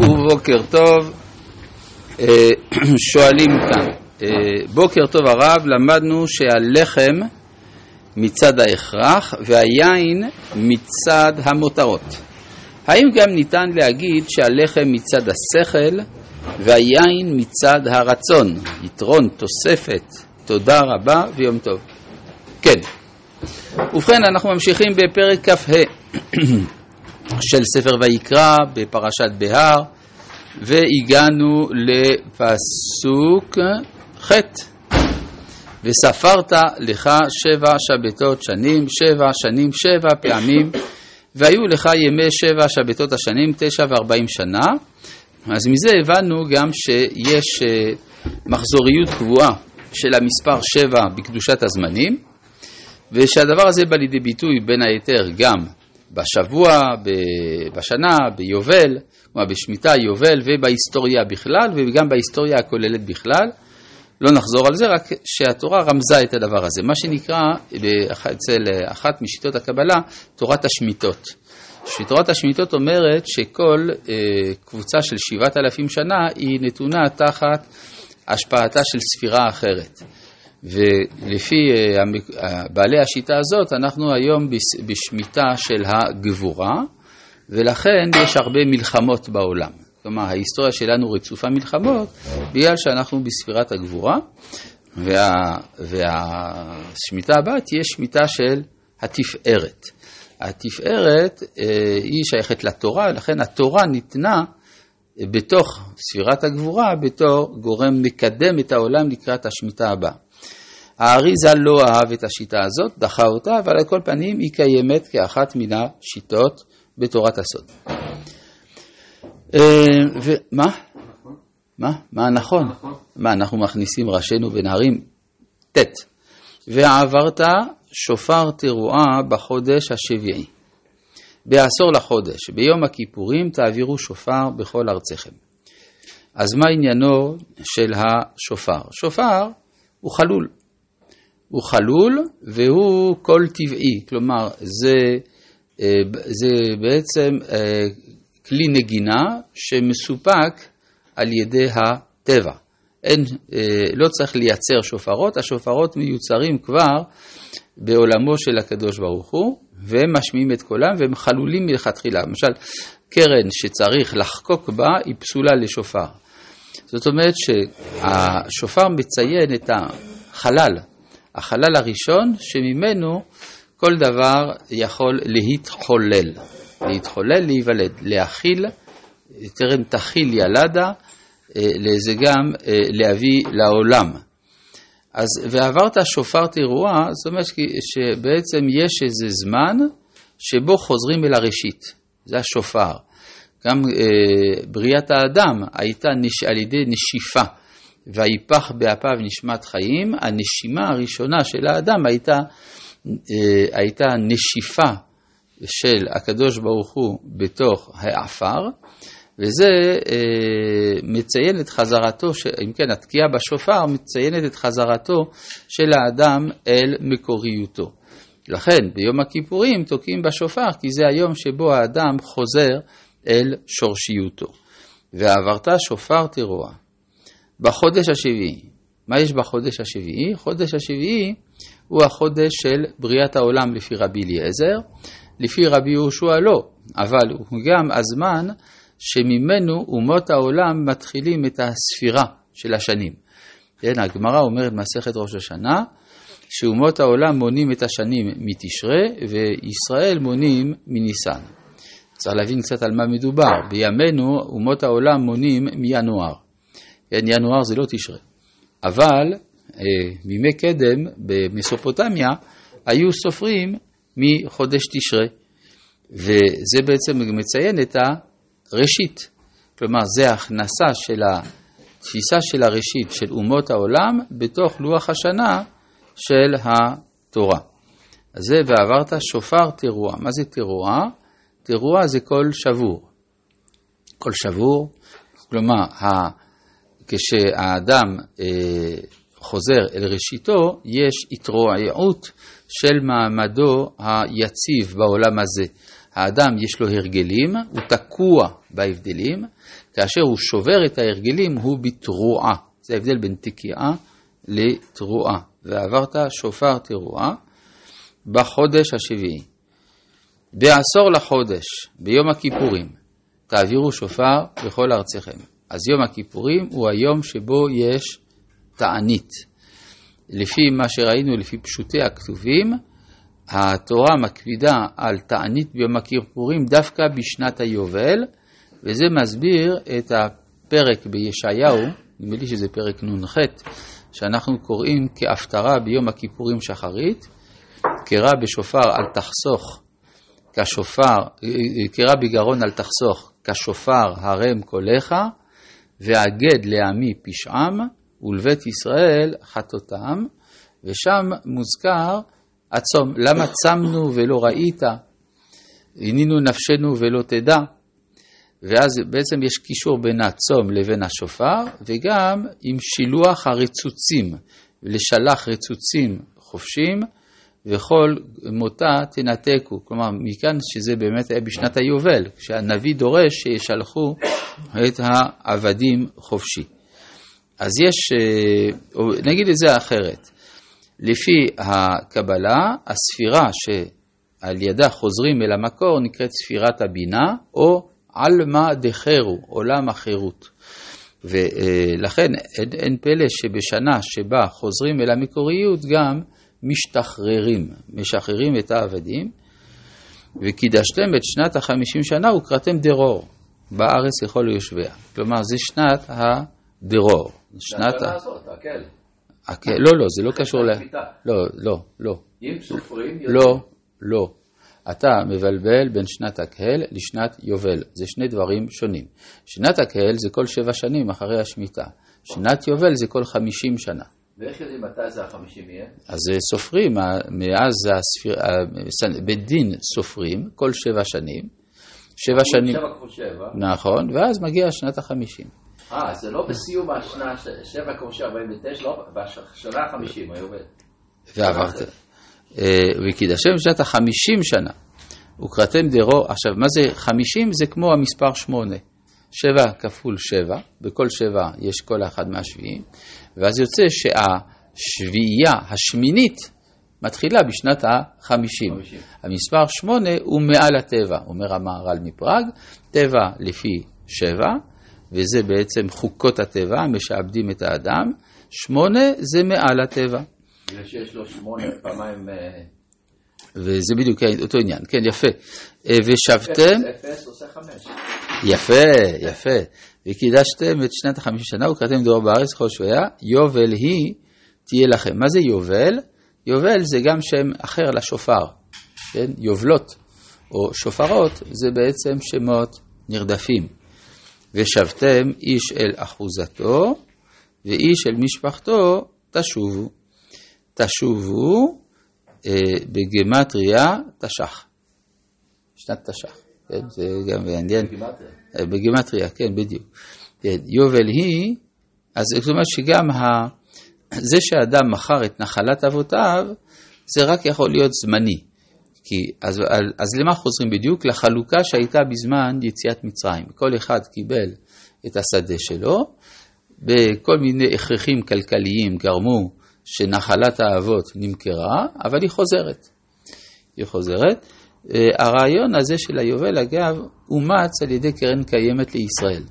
ובוקר טוב, אה, שואלים כאן, אה, בוקר טוב הרב, למדנו שהלחם מצד ההכרח והיין מצד המותרות. האם גם ניתן להגיד שהלחם מצד השכל והיין מצד הרצון? יתרון, תוספת, תודה רבה ויום טוב. כן. ובכן, אנחנו ממשיכים בפרק כ"ה. של ספר ויקרא בפרשת בהר, והגענו לפסוק ח' וספרת לך שבע שבתות שנים, שבע שנים שבע פעמים, והיו לך ימי שבע שבתות השנים, תשע וארבעים שנה. אז מזה הבנו גם שיש אה, מחזוריות קבועה של המספר שבע בקדושת הזמנים, ושהדבר הזה בא לידי ביטוי בין היתר גם בשבוע, בשנה, ביובל, כלומר בשמיטה, יובל ובהיסטוריה בכלל וגם בהיסטוריה הכוללת בכלל. לא נחזור על זה, רק שהתורה רמזה את הדבר הזה, מה שנקרא אצל אחת משיטות הקבלה תורת השמיטות. תורת השמיטות אומרת שכל אה, קבוצה של שבעת אלפים שנה היא נתונה תחת השפעתה של ספירה אחרת. ולפי אה, בעלי השיטה הזאת, אנחנו היום בשמיטה של הגבורה, ולכן יש הרבה מלחמות בעולם. כלומר, ההיסטוריה שלנו רצופה מלחמות, בגלל שאנחנו בספירת הגבורה, וה, והשמיטה הבאה תהיה שמיטה של התפארת. התפארת אה, היא שייכת לתורה, לכן התורה ניתנה בתוך ספירת הגבורה בתור גורם מקדם את העולם לקראת השמיטה הבאה. האריזה לא אהב את השיטה הזאת, דחה אותה, אבל על כל פנים היא קיימת כאחת מן השיטות בתורת הסוד. אה, ומה? מה? מה נכון? מה, אנחנו מכניסים ראשינו ונהרים? ט. ועברת שופר תרועה בחודש השביעי. בעשור לחודש, ביום הכיפורים תעבירו שופר בכל ארציכם. אז מה עניינו של השופר? שופר הוא חלול. הוא חלול והוא קול טבעי, כלומר זה, אה, זה בעצם אה, כלי נגינה שמסופק על ידי הטבע. אין, אה, לא צריך לייצר שופרות, השופרות מיוצרים כבר בעולמו של הקדוש ברוך הוא, והם משמיעים את קולם והם חלולים מלכתחילה. למשל, קרן שצריך לחקוק בה היא פסולה לשופר. זאת אומרת שהשופר מציין את החלל, החלל הראשון שממנו כל דבר יכול להתחולל, להתחולל, להיוולד, להכיל, טרם תכיל ילדה, אה, זה גם אה, להביא לעולם. אז ועברת שופר תרועה, זאת אומרת שבעצם יש איזה זמן שבו חוזרים אל הראשית, זה השופר. גם אה, בריאת האדם הייתה נש... על ידי נשיפה. ויפח באפיו נשמת חיים, הנשימה הראשונה של האדם הייתה, אה, הייתה נשיפה של הקדוש ברוך הוא בתוך העפר, וזה אה, מציין את חזרתו, אם כן, התקיעה בשופר מציינת את חזרתו של האדם אל מקוריותו. לכן ביום הכיפורים תוקעים בשופר, כי זה היום שבו האדם חוזר אל שורשיותו. ועברת שופר תרועה. בחודש השביעי. מה יש בחודש השביעי? חודש השביעי הוא החודש של בריאת העולם לפי רבי אליעזר, לפי רבי יהושע לא, אבל הוא גם הזמן שממנו אומות העולם מתחילים את הספירה של השנים. כן, הגמרא אומרת מסכת ראש השנה, שאומות העולם מונים את השנים מתשרה וישראל מונים מניסן. צריך להבין קצת על מה מדובר. בימינו אומות העולם מונים מינואר. כן, ינואר זה לא תשרה. אבל אה, בימי קדם במסופוטמיה היו סופרים מחודש תשרה, וזה בעצם מציין את הראשית. כלומר, זה ההכנסה של התפיסה של הראשית של אומות העולם בתוך לוח השנה של התורה. אז זה ועברת שופר תרועה. מה זה תרועה? תרועה זה קול שבור. קול שבור, כלומר, כשהאדם אה, חוזר אל ראשיתו, יש התרועעות של מעמדו היציב בעולם הזה. האדם יש לו הרגלים, הוא תקוע בהבדלים, כאשר הוא שובר את ההרגלים הוא בתרועה. זה ההבדל בין תקיעה לתרועה. ועברת שופר תרועה בחודש השביעי. בעשור לחודש, ביום הכיפורים, תעבירו שופר בכל ארציכם. אז יום הכיפורים הוא היום שבו יש תענית. לפי מה שראינו, לפי פשוטי הכתובים, התורה מקפידה על תענית ביום הכיפורים דווקא בשנת היובל, וזה מסביר את הפרק בישעיהו, נדמה לי שזה פרק נ"ח, שאנחנו קוראים כהפטרה ביום הכיפורים שחרית, קרא בשופר אל תחסוך כשופר, קרא בגרון אל תחסוך כשופר הרם קולך, והגד לעמי פשעם, ולבית ישראל חטאותם, ושם מוזכר הצום. למה צמנו ולא ראית? עינינו נפשנו ולא תדע. ואז בעצם יש קישור בין הצום לבין השופר, וגם עם שילוח הרצוצים, לשלח רצוצים חופשים, וכל מותה תנתקו. כלומר, מכאן שזה באמת היה בשנת היובל, כשהנביא דורש שישלחו את העבדים חופשי. אז יש, אה, נגיד את זה אחרת, לפי הקבלה, הספירה שעל ידה חוזרים אל המקור נקראת ספירת הבינה, או עלמא דחרו, עולם החירות. ולכן אין, אין פלא שבשנה שבה חוזרים אל המקוריות גם משתחררים, משחררים את העבדים, וקידשתם את שנת החמישים שנה וקראתם דרור, בארץ לכל יושביה. כלומר, זה שנת הדרור. שנת ה... הקל. הקל. לא, לא, זה לא קשור ל... לא, לא, לא. אם סופרים... לא, לא. אתה מבלבל בין שנת הקהל לשנת יובל, זה שני דברים שונים. שנת הקהל זה כל שבע שנים אחרי השמיטה, שנת יובל זה כל חמישים שנה. ואיך יודעים מתי זה החמישים יהיה? אז סופרים, מאז הספיר... בית דין סופרים כל שבע שנים. שבע שנים. שבע כפול שבע. נכון, ואז מגיע שנת החמישים. אה, זה לא בסיום השנה, שבע כפול שבע, ארבעים ותשע, לא, בשנה החמישים, היובל. ועברת. אה, וקידשם בשנת החמישים שנה. וקראתם דרו, עכשיו, מה זה חמישים? זה כמו המספר שמונה. שבע כפול שבע, בכל שבע יש כל אחד מהשביעים, ואז יוצא שהשביעייה השמינית מתחילה בשנת החמישים. המספר שמונה הוא מעל הטבע, אומר המהר"ל מפראג, טבע לפי שבע, וזה בעצם חוקות הטבע, משעבדים את האדם, שמונה זה מעל הטבע. בגלל שיש לו שמונה פעמיים... אה, וזה בדיוק אותו עניין, כן, יפה. אה, ושבתם... אפס עושה חמש. יפה, יפה. וקידשתם את שנת החמישים שנה וקראתם דור בארץ כל שויה, יובל היא תהיה לכם. מה זה יובל? יובל זה גם שם אחר לשופר, כן? יובלות או שופרות זה בעצם שמות נרדפים. ושבתם איש אל אחוזתו ואיש אל משפחתו תשובו. תשובו אה, בגמטריה תש"ח. שנת תש"ח. כן, זה גם מעניין. בגימטריה, כן, בדיוק. כן, יובל היא, אז זאת אומרת שגם ה... זה שאדם מכר את נחלת אבותיו, זה רק יכול להיות זמני. כי, אז, אז למה חוזרים בדיוק? לחלוקה שהייתה בזמן יציאת מצרים. כל אחד קיבל את השדה שלו, בכל מיני הכרחים כלכליים גרמו שנחלת האבות נמכרה, אבל היא חוזרת. היא חוזרת. אה, הרעיון הזה של היובל, אגב, אומץ על ידי קרן קיימת לישראל,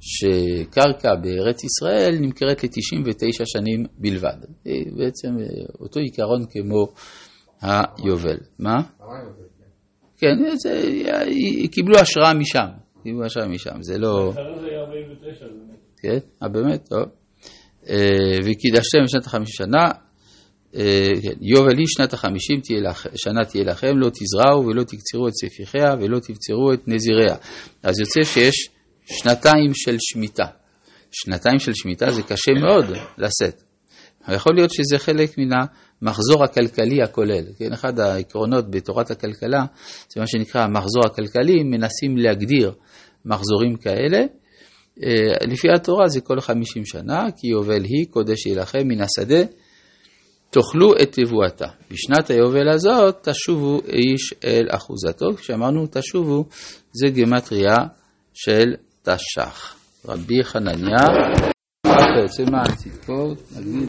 שקרקע בארץ ישראל נמכרת ל-99 שנים בלבד. אה, בעצם אה, אותו עיקרון כמו היובל. מה? כן, זה, קיבלו השראה משם, קיבלו השראה משם, זה לא... כן, באמת? טוב. וקידשתם בשנת החמישים שנה, יובל היא שנת החמישים שנה תהיה לכם, לא תזרעו ולא תקצרו את ספיחיה ולא תבצרו את נזיריה. אז יוצא שיש שנתיים של שמיטה. שנתיים של שמיטה זה קשה מאוד לשאת. יכול להיות שזה חלק מן המחזור הכלכלי הכולל. כן, אחד העקרונות בתורת הכלכלה זה מה שנקרא המחזור הכלכלי, מנסים להגדיר מחזורים כאלה. אה, לפי התורה זה כל חמישים שנה, כי יובל היא קודש יילחם מן השדה. תאכלו את תבואתה. בשנת היובל הזאת תשובו איש אל אחוזתו, כשאמרנו תשובו זה גימטריה של תש"ח. רבי חנניה, ככה יוצא מהציפור, נגיד